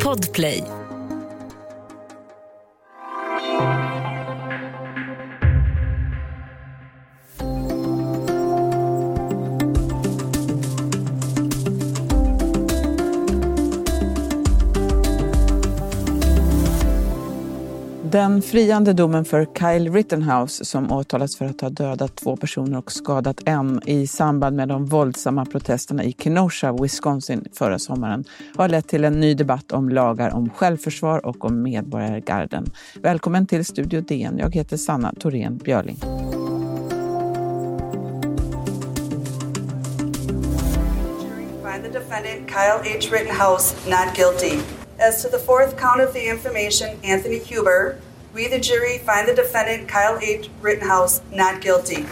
Podplay. Den friande domen för Kyle Rittenhouse som åtalas för att ha dödat två personer och skadat en i samband med de våldsamma protesterna i Kenosha, Wisconsin förra sommaren har lett till en ny debatt om lagar om självförsvar och om medborgargarden. Välkommen till Studio DN. Jag heter Sanna Thorén Björling. Kyle H. Rittenhouse not guilty. As to the fourth count of the information, Anthony Huber, we, the jury, find the defendant Kyle H. Rittenhouse not guilty.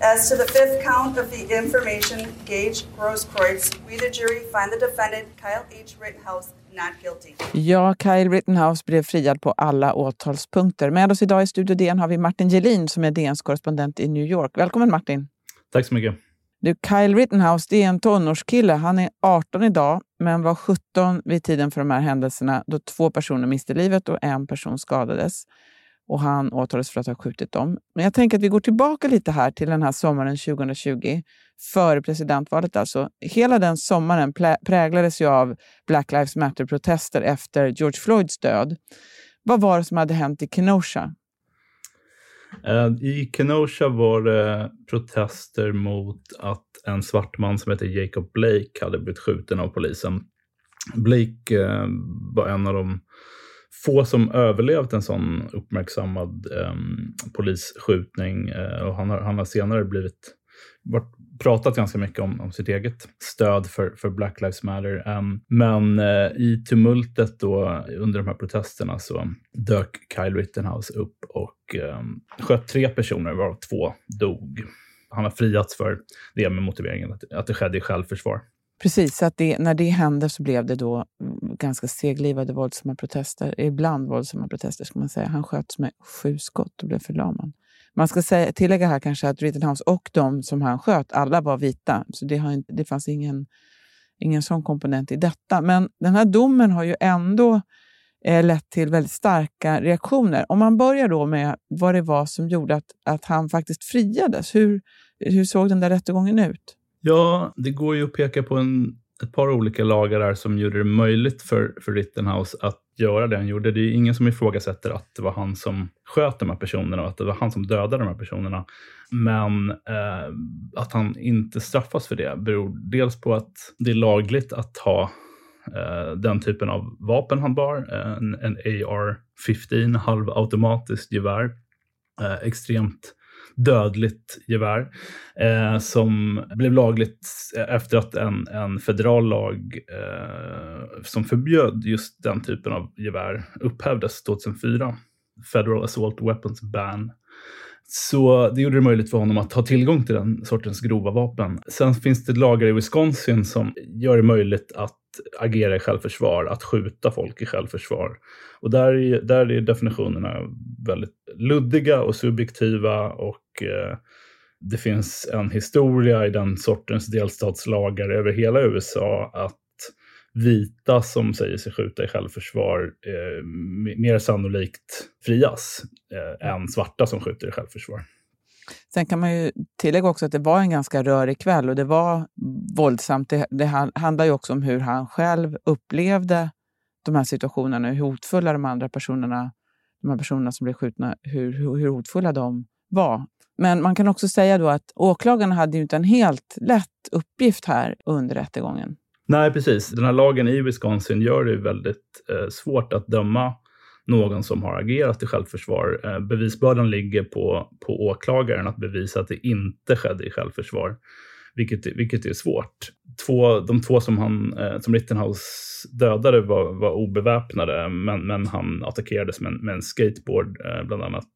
As to the fifth count of the information, Gage Grosskreutz, we, the jury, find the defendant Kyle H. Rittenhouse not guilty. Ja, Kyle Rittenhouse blev friad på alla åtalspunkter. Med oss idag i Studio DN har vi Martin Gelin som är DNs korrespondent i New York. Välkommen Martin! Tack så mycket. Du, Kyle Rittenhouse det är en tonårskille. Han är 18 idag, men var 17 vid tiden för de här händelserna då två personer miste livet och en person skadades. Och Han åtalades för att ha skjutit dem. Men jag tänker att vi går tillbaka lite här till den här sommaren 2020, före presidentvalet. Alltså. Hela den sommaren präglades ju av Black Lives Matter-protester efter George Floyds död. Vad var det som hade hänt i Kenosha? Eh, I Kenosha var det protester mot att en svart man som heter Jacob Blake hade blivit skjuten av polisen. Blake eh, var en av de få som överlevt en sån uppmärksammad eh, polisskjutning Eh, och han har, han har senare blivit varit, pratat ganska mycket om, om sitt eget stöd för, för Black Lives Matter. Um, men uh, i tumultet då under de här protesterna så dök Kyle Rittenhouse upp och um, sköt tre personer, varav två dog. Han har friats för det med motiveringen att, att det skedde i självförsvar. Precis, så att det, när det hände så blev det då ganska seglivade våldsamma protester. Ibland våldsamma protester, ska man säga. Han sköts med sju skott och blev förlamad. Man ska säga, tillägga här kanske att Rittenhouse och de som han sköt, alla var vita. Så det, har det fanns ingen, ingen sån komponent i detta. Men den här domen har ju ändå eh, lett till väldigt starka reaktioner. Om man börjar då med vad det var som gjorde att, att han faktiskt friades. Hur, hur såg den där rättegången ut? Ja, det går ju att peka på en, ett par olika lagar där som gjorde det möjligt för, för Rittenhouse att göra det han gjorde. Det är ingen som ifrågasätter att det var han som sköt de här personerna och att det var han som dödade de här personerna. Men eh, att han inte straffas för det beror dels på att det är lagligt att ha eh, den typen av vapen han bar, eh, en, en AR-15, halvautomatiskt gevär. Eh, extremt dödligt gevär eh, som blev lagligt efter att en, en federal lag eh, som förbjöd just den typen av gevär upphävdes 2004. Federal Assault Weapons Ban. Så det gjorde det möjligt för honom att ha tillgång till den sortens grova vapen. Sen finns det lagar i Wisconsin som gör det möjligt att agera i självförsvar, att skjuta folk i självförsvar. Och där, är, där är definitionerna väldigt luddiga och subjektiva och Eh, det finns en historia i den sortens delstatslagar över hela USA att vita som säger sig skjuta i självförsvar eh, mer sannolikt frias eh, än svarta som skjuter i självförsvar. Sen kan man ju tillägga också att det var en ganska rörig kväll och det var våldsamt. Det, det handlar ju också om hur han själv upplevde de här situationerna, hur hotfulla de andra personerna, de här personerna som blev skjutna, hur, hur, hur hotfulla de var. Men man kan också säga då att åklagarna hade ju inte en helt lätt uppgift här under rättegången. Nej, precis. Den här lagen i Wisconsin gör det väldigt eh, svårt att döma någon som har agerat i självförsvar. Eh, bevisbördan ligger på, på åklagaren att bevisa att det inte skedde i självförsvar, vilket, vilket är svårt. Två, de två som, han, eh, som Rittenhouse dödade var, var obeväpnade, men, men han attackerades med en, med en skateboard eh, bland annat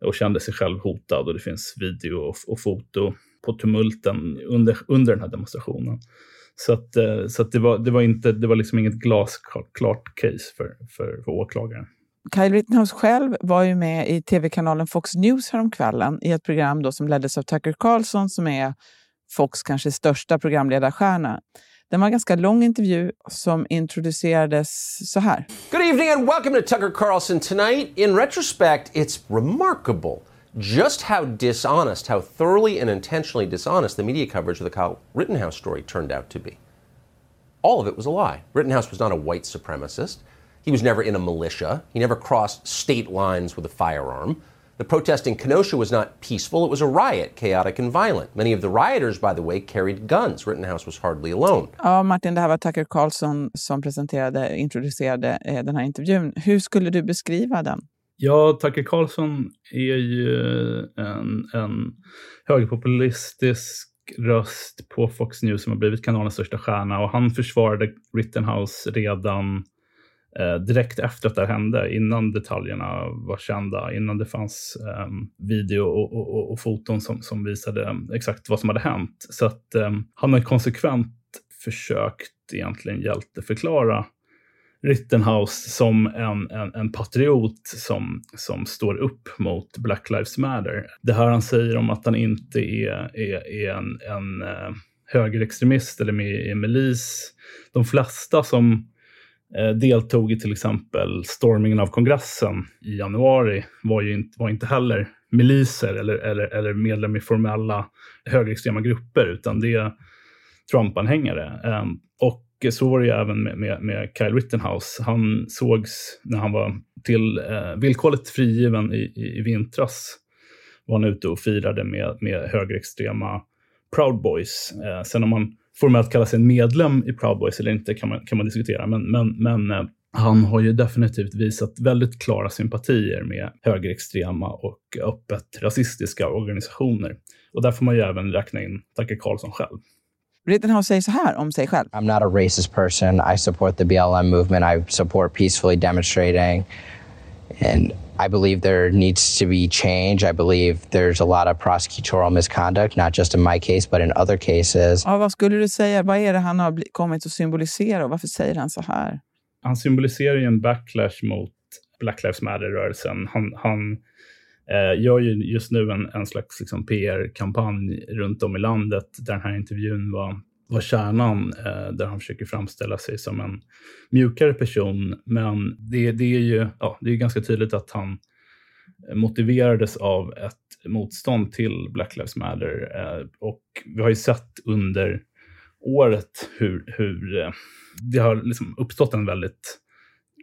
och kände sig själv hotad och det finns video och, och foto på tumulten under, under den här demonstrationen. Så, att, eh, så att det, var, det, var inte, det var liksom inget glasklart case för, för, för åklagaren. Kyle Rittenhouse själv var ju med i tv-kanalen Fox News häromkvällen i ett program då som leddes av Tucker Carlson som är Fox kanske största programledarstjärna. Den var en ganska lång intervju som introducerades så här. Good evening and welcome to Tucker Carlson tonight. In retrospect, it's remarkable just how dishonest, how thoroughly and intentionally dishonest the media coverage of the Kyle Rittenhouse story turned out to be. All of it was a lie. Rittenhouse was not a white supremacist. He was never in a militia. He never crossed state lines with a firearm. The protest in Kenosha was not peaceful, it was a riot, chaotic and violent. Many of the rioters, by the way, carried guns. Rittenhouse was hardly alone. Ja, Martin, det här var Tucker Carlson som presenterade, introducerade eh, den här intervjun. Hur skulle du beskriva den? Ja, Tucker Carlson är ju en, en högerpopulistisk röst på Fox News som har blivit kanalens största stjärna och han försvarade Rittenhouse redan eh, direkt efter att det hände, innan detaljerna var kända, innan det fanns eh, video och, och, och, foton som, som visade ehm, exakt vad som hade hänt. Så att eh, han har konsekvent försökt egentligen hjälteförklara Rittenhouse som en, en, en, patriot som, som står upp mot Black Lives Matter. Det här han säger om att han inte är, är, är en, en eh, högerextremist eller med i milis. De flesta som Eh, deltog i till exempel stormingen av kongressen i januari var ju inte, var inte heller miliser eller, eller, eller medlem i formella högerextrema grupper, utan det är Trump-anhängare. Ehm, och så var det ju även med, med, med, Kyle Rittenhouse. Han sågs när han var till eh, villkorligt frigiven i, i, i vintras. Var han ute och firade med, med högerextrema Proud Boys. Eh, sen om man formellt kallar sig en medlem i Proud Boys eller inte kan man, kan man diskutera. Men, men, men eh, han har ju definitivt visat väldigt klara sympatier med högerextrema och öppet rasistiska organisationer. Och där får man ju även räkna in Tucker Carlson själv. Rittenhouse säger så här om sig själv. I'm not a racist person. I support the BLM movement. I support peacefully demonstrating. And I believe there needs to be change. I believe there's a lot of prosecutorial misconduct, not just in my case, but in other cases. Ja, vad skulle du säga? Vad är det han har kommit att symbolisera och varför säger han så här? Han symboliserar ju en backlash mot Black Lives Matter-rörelsen. Han, han eh, gör ju just nu en, en slags liksom, PR-kampanj runt om i landet där den här intervjun var, var kärnan, eh, där han försöker framställa sig som en mjukare person. Men det, det är ju ja, det är ganska tydligt att han eh, motiverades av ett motstånd till Black Lives Matter. Eh, och vi har ju sett under året hur, hur eh, det har liksom uppstått en väldigt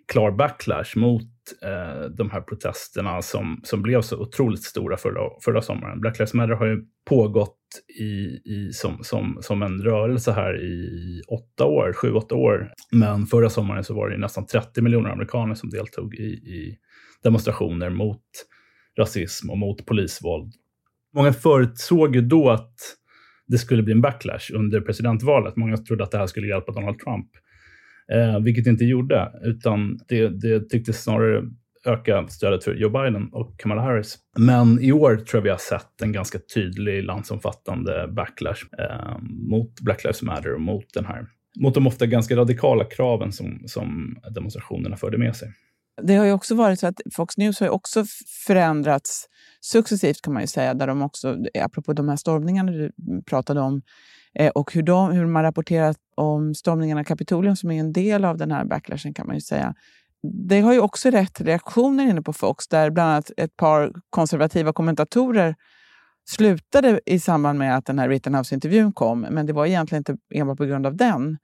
klar backlash mot eh, de här protesterna som, som blev så otroligt stora förra, förra sommaren. Black Lives Matter har ju pågått i, i, som, som, som en rörelse här i åtta år, sju, åtta år. Men förra sommaren så var det nästan 30 miljoner amerikaner som deltog i, i demonstrationer mot rasism och mot polisvåld. Många förutsåg ju då att det skulle bli en backlash under presidentvalet. Många trodde att det här skulle hjälpa Donald Trump. Eh, vilket det inte gjorde, utan det, det tycktes snarare öka stödet för Joe Biden och Kamala Harris. Men i år tror jag vi har sett en ganska tydlig landsomfattande backlash eh, mot Black Lives Matter och mot, den här, mot de ofta ganska radikala kraven som, som demonstrationerna förde med sig. Det har ju också varit så att Fox News har också förändrats successivt kan man ju säga, där de också, apropå de här stormningarna du pratade om, Eh, och hur, de, hur man rapporterat om stormningarna av Kapitolium som är en del av den här backlashen kan man ju säga. Det har ju också rätt reaktioner inne på Fox där bland annat ett par konservativa kommentatorer slutade i samband med att den här Rittenhouse-intervjun kom. Men det var egentligen inte enbart på grund av den.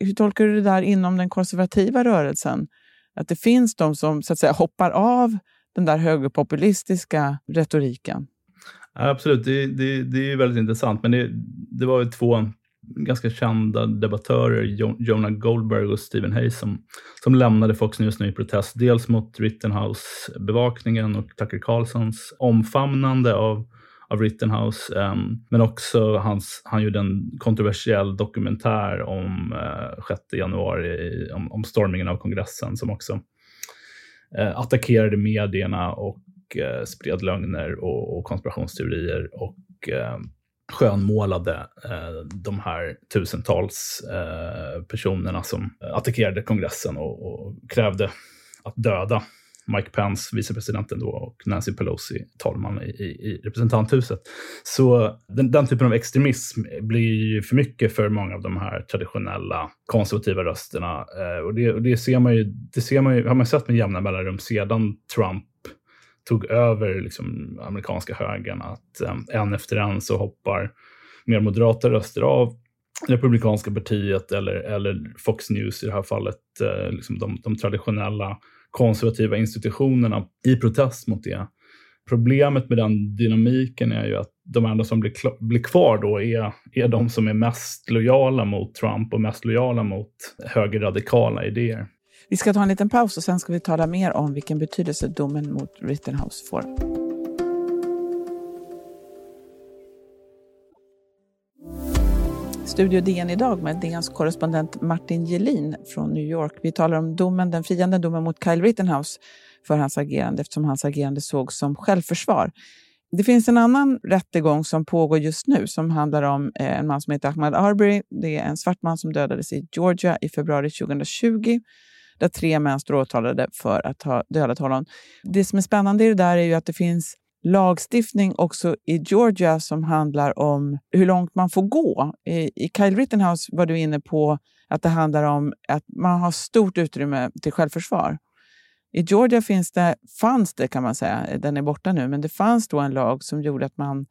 Hur tolkar du det där inom den konservativa rörelsen? Att det finns de som så att säga hoppar av den där högerpopulistiska retoriken? Absolut, det, det, det är väldigt intressant. Men det, det var ju två ganska kända debattörer, Jonah Goldberg och Stephen Hayes, som, som lämnade Fox News nu i protest. Dels mot Rittenhouse-bevakningen och Tucker Carlsons omfamnande av, av Rittenhouse. Um, men också hans, han gjorde en kontroversiell dokumentär om eh, uh, 6 januari, om, om stormningen av kongressen, som också uh, attackerade medierna och eh, spred lögner och, och konspirationsteorier och eh, skönmålade eh, de här tusentals eh, personerna som attackerade kongressen och, och, krävde att döda Mike Pence, vicepresidenten då, och Nancy Pelosi, talman i, i, i representanthuset. Så den, den, typen av extremism blir ju för mycket för många av de här traditionella konservativa rösterna. Eh, och det, och det, ser man ju, det ser man ju, har man sett med jämna mellanrum sedan Trump tog över liksom, amerikanska högern, att eh, en efter en så hoppar mer moderata röster av Republikanska partiet eller, eller Fox News i det här fallet, eh, liksom de, de traditionella konservativa institutionerna i protest mot det. Problemet med den dynamiken är ju att de enda som blir, blir kvar då är, är de som är mest lojala mot Trump och mest lojala mot högerradikala idéer. Vi ska ta en liten paus och sen ska vi tala mer om vilken betydelse domen mot Rittenhouse får. Studio DN idag med DNs korrespondent Martin Gelin från New York. Vi talar om domen, den friande domen mot Kyle Rittenhouse för hans agerande eftersom hans agerande sågs som självförsvar. Det finns en annan rättegång som pågår just nu som handlar om eh, en man som heter Ahmad Arbery. Det är en svart man som dödades i Georgia i februari 2020 där tre män står åtalade för att ha dödat honom. Det som är spännande i det där är ju att det finns lagstiftning också i Georgia som handlar om hur långt man får gå. I, i Kyle Rittenhouse var du inne på att det handlar om att man har stort utrymme till självförsvar. I Georgia finns det, fanns det, kan man säga, den är borta nu, men det fanns då en lag som gjorde att man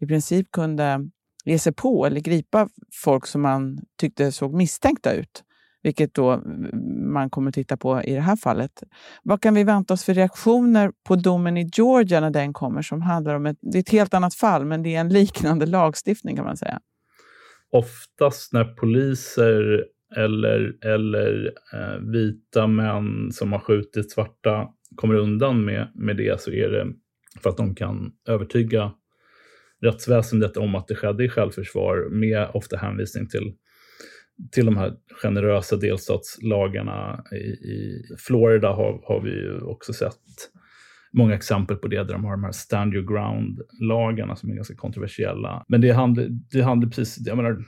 i princip kunde ge sig på eller gripa folk som man tyckte såg misstänkta ut vilket då man kommer att titta på i det här fallet. Vad kan vi vänta oss för reaktioner på domen i Georgia när den kommer som handlar om ett, det är ett helt annat fall, men det är en liknande lagstiftning kan man säga? Oftast när poliser eller, eller eh, vita män som har skjutit svarta kommer undan med, med det så är det för att de kan övertyga rättsväsendet om att det skedde i självförsvar med ofta hänvisning till till de här generösa delstatslagarna i, i Florida har, har vi ju också sett många exempel på det, där de har de här stand your ground-lagarna som är ganska kontroversiella. Men det handlar, det handlar precis, jag menar,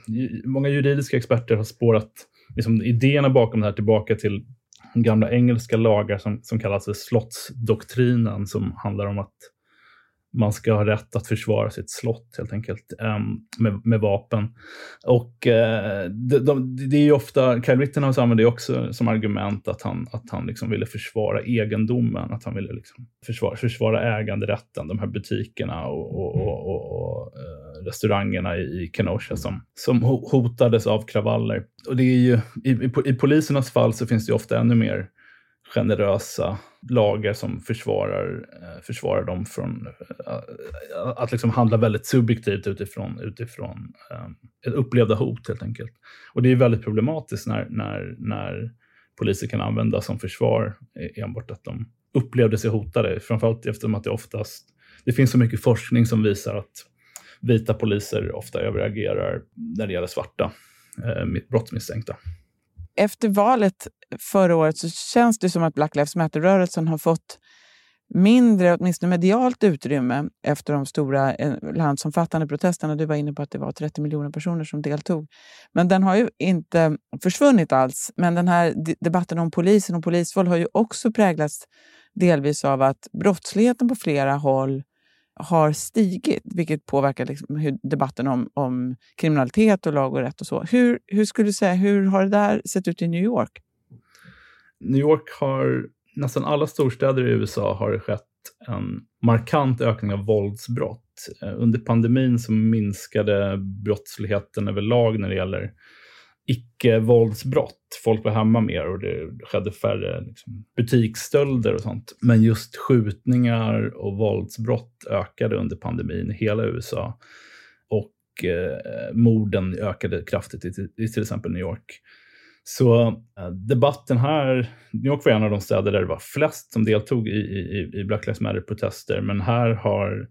många juridiska experter har spårat liksom, idéerna bakom det här tillbaka till gamla engelska lagar som, som kallas för slottsdoktrinen, som handlar om att man ska ha rätt att försvara sitt slott helt enkelt um, med, med, vapen. Och uh, de, de, det är ju ofta, Kyle Rittenhouse använder det också som argument att han, att han liksom ville försvara egendomen, att han ville liksom försvara, försvara äganderätten, de här butikerna och, och, och, och uh, restaurangerna i, i Kenosha som, som hotades av kravaller. Och det är ju, i, i, i polisernas fall så finns det ju ofta ännu mer generösa lagar som försvarar, eh, försvarar dem från eh, att liksom handla väldigt subjektivt utifrån, utifrån eh, upplevda hot helt enkelt. Och det är väldigt problematiskt när, när, när poliser kan använda som försvar e-, enbart att de upplevde sig hotade, framförallt eftersom att det oftast det finns så mycket forskning som visar att vita poliser ofta överreagerar när det gäller svarta eh, brottsmisstänkta efter valet förra året så känns det som att Black Lives Matter-rörelsen har fått mindre, åtminstone medialt utrymme efter de stora eh, landsomfattande protesterna. Du var inne på att det var 30 miljoner personer som deltog. Men den har ju inte försvunnit alls. Men den här debatten om polisen och polisvåld har ju också präglats delvis av att brottsligheten på flera håll har stigit, vilket påverkar liksom hur debatten om, om kriminalitet och lag och rätt och så. Hur, hur skulle du säga, hur har det där sett ut i New York? New York har, nästan alla storstäder i USA har det skett en markant ökning av våldsbrott. Eh, under pandemin så minskade brottsligheten överlag när det gäller icke-våldsbrott. Folk var hemma mer och det skedde färre liksom, butiksstölder och sånt. Men just skjutningar och våldsbrott ökade under pandemin i hela USA. Och eh, morden ökade kraftigt i, i till exempel New York. Så eh, debatten här, New York var en av de städer där det var flest som deltog i, i, i Black Lives Matter-protester, men här har,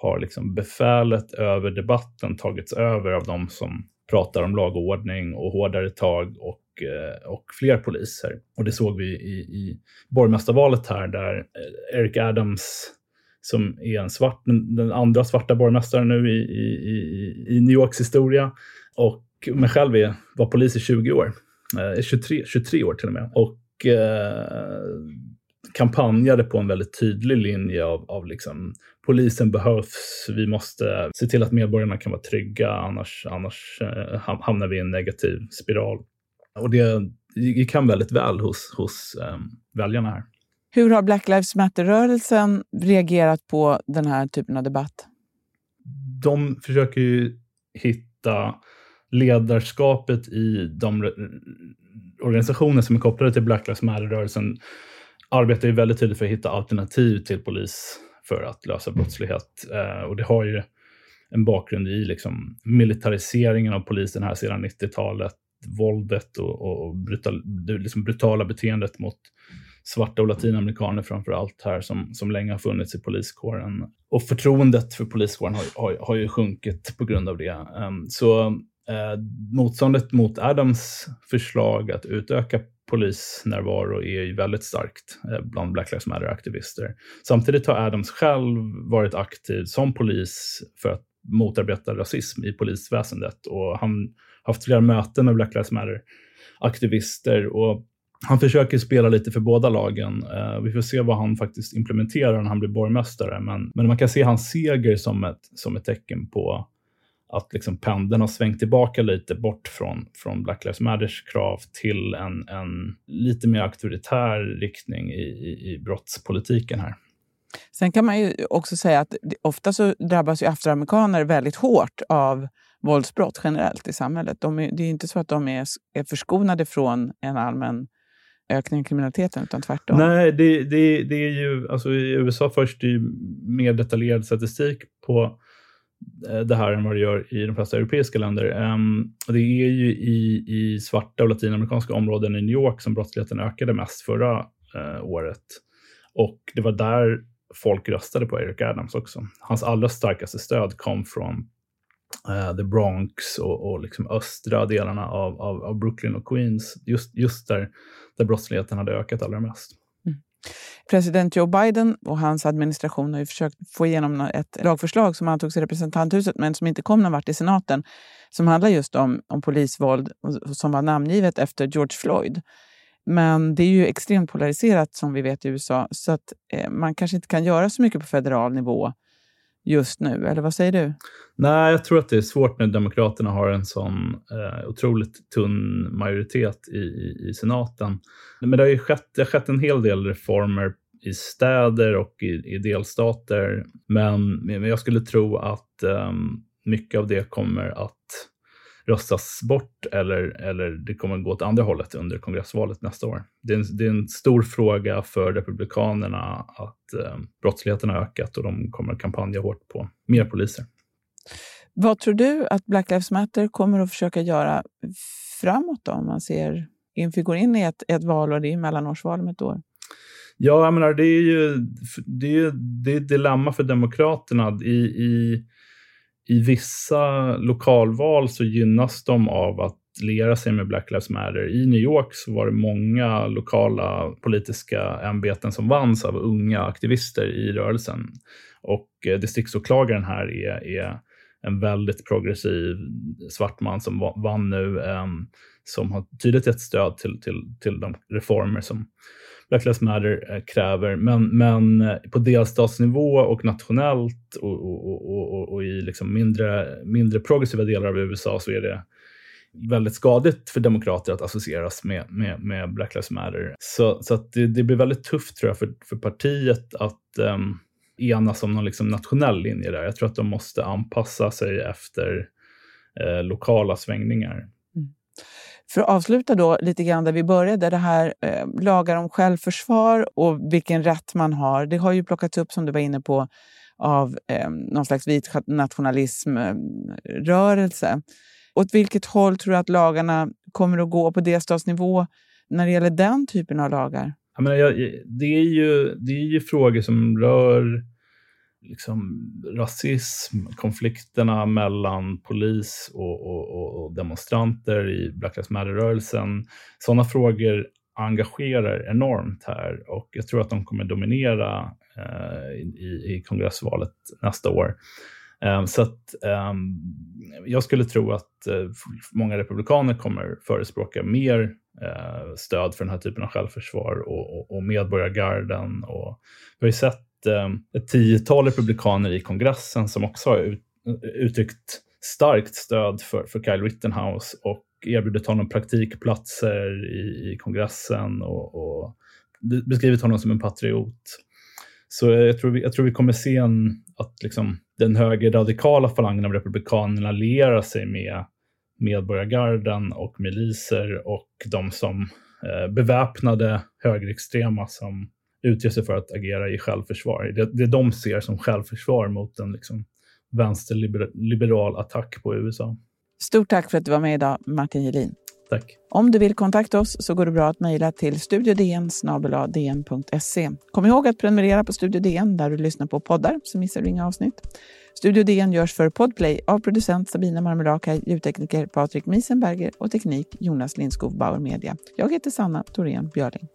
har liksom befälet över debatten tagits över av de som pratar om lagordning och hårdare tag och, eh, och fler poliser. Och det såg vi i, i borgmästarvalet här där eh, Eric Adams som är en svart, den andra svarta borgmästaren nu i, i, i New Yorks historia. Och mig själv är, var polis i 20 år. Eh, 23, 23 år till och med. Och eh, kampanjade på en väldigt tydlig linje av, av liksom, polisen behövs, vi måste se till att medborgarna kan vara trygga, annars, annars eh, hamnar vi i en negativ spiral. Och det gick hem väldigt väl hos, hos eh, väljarna här. Hur har Black Lives Matter-rörelsen reagerat på den här typen av debatt? De försöker ju hitta ledarskapet i de organisationer som är kopplade till Black Lives Matter-rörelsen arbetar ju väldigt tydligt för att hitta alternativ till polis för att lösa brottslighet. Eh, och det har ju en bakgrund i liksom militariseringen av polisen här sedan 90-talet, våldet och, och brutal, det liksom brutala beteendet mot svarta och latinamerikaner framför allt här som, som länge har funnits i poliskåren. Och förtroendet för poliskåren har, har, har ju sjunkit på grund av det. Um, så eh, motståndet mot Adams förslag att utöka polisnärvaro är ju väldigt starkt eh, bland Black Lives Matter-aktivister. Samtidigt har Adams själv varit aktiv som polis för att motarbeta rasism i polisväsendet och han har haft flera möten med Black Lives Matter-aktivister och han försöker spela lite för båda lagen. Eh, vi får se vad han faktiskt implementerar när han blir borgmästare. Men, men man kan se hans seger som ett, som ett tecken på att liksom pendeln har svängt tillbaka lite bort från, från Black Lives Matters krav till en, en lite mer auktoritär riktning i, i, i brottspolitiken här. Sen kan man ju också säga att ofta så drabbas ju afroamerikaner väldigt hårt av våldsbrott generellt i samhället. De är, det är inte så att de är, är förskonade från en allmän ökning av kriminaliteten, utan tvärtom. Nej, det, det, det är ju, alltså i USA först är mer detaljerad statistik på Eh, det här än vad det gör i de flesta europeiska länder. Um, det är ju i, i svarta och latinamerikanska områden i New York som brottsligheten ökade mest förra uh, året. Och det var där folk röstade på Eric Adams också. Hans allra starkaste stöd kom från uh, the Bronx och, och liksom östra delarna av, av, av, Brooklyn och Queens, just, just där, där brottsligheten hade ökat allra mest. President Joe Biden och hans administration har ju försökt få igenom ett lagförslag som antogs i representanthuset men som inte kom någon vart i senaten som handlar just om, om polisvåld som var namngivet efter George Floyd. Men det är ju extremt polariserat som vi vet i USA så att eh, man kanske inte kan göra så mycket på federal nivå just nu, eller vad säger du? Nej, jag tror att det är svårt när Demokraterna har en sån eh, otroligt tunn majoritet i, i, i, senaten. Men det har ju skett, det har skett en hel del reformer i städer och i, i delstater. Men, men jag skulle tro att eh, mycket av det kommer att röstas bort eller, eller det kommer gå åt andra hållet under kongressvalet nästa år. Det är en, det är en stor fråga för Republikanerna att eh, brottsligheten har ökat och de kommer att kampanja hårt på mer poliser. Vad tror du att Black Lives Matter kommer att försöka göra framåt då, om man ser in, vi går in i ett, ett val och det är mellanårsval om ett år? Ja, jag menar, det är ju det är, det är ett dilemma för Demokraterna i, i i vissa lokalval så gynnas de av att liera sig med Black Lives Matter. I New York så var det många lokala politiska ämbeten som vanns av unga aktivister i rörelsen. Och eh, distriktsåklagaren här är, är en väldigt progressiv svart man som vann nu, ehm, som har tydligt gett stöd till, till, till de reformer som Black Lives Matter eh, kräver. Men, men eh, på delstatsnivå och nationellt och, och, och, och, i liksom mindre, mindre progressiva delar av USA så är det väldigt skadligt för demokrater att associeras med, med, med Black Lives Matter. Så, så att det, det, blir väldigt tufft tror jag för, för partiet att um, enas om någon liksom nationell linje där. Jag tror att de måste anpassa sig efter eh, lokala svängningar. Mm. För att avsluta då lite grann där vi började, det här eh, lagar om självförsvar och vilken rätt man har. Det har ju plockats upp, som du var inne på, av eh, någon slags vit nationalismrörelse. Eh, Åt vilket håll tror du att lagarna kommer att gå på delstatsnivå när det gäller den typen av lagar? Jag menar, jag, det, är ju, det är ju frågor som rör liksom, rasism, konflikterna mellan polis och, och, och demonstranter i Black Lives Matter-rörelsen. Sådana frågor engagerar enormt här och jag tror att de kommer dominera eh, i, i kongressvalet nästa år. Eh, så att eh, jag skulle tro att eh, många republikaner kommer förespråka mer eh, stöd för den här typen av självförsvar och, och, och medborgargarden. Och vi har ju sett eh, ett tiotal republikaner i kongressen som också har ut, uttryckt starkt stöd för, för Kyle Rittenhouse och erbjudit honom praktikplatser i, i kongressen och, och beskrivit honom som en patriot. Så jag tror vi, jag tror vi kommer se en, att liksom, den högerradikala falangen av republikanerna lierar sig med medborgargarden och miliser och de som eh, beväpnade högerextrema som utger sig för att agera i självförsvar. Det, det de ser som självförsvar mot en liksom, vänsterliberal attack på USA. Stort tack för att du var med idag, Martin Gelin. Tack. Om du vill kontakta oss så går det bra att mejla till studiodn Kom ihåg att prenumerera på Studio DN där du lyssnar på poddar så missar du inga avsnitt. Studio DN görs för Podplay av producent Sabina Marmelaka, ljudtekniker Patrik Miesenberger och teknik Jonas Lindskog Bauer Media. Jag heter Sanna Thorén Björling.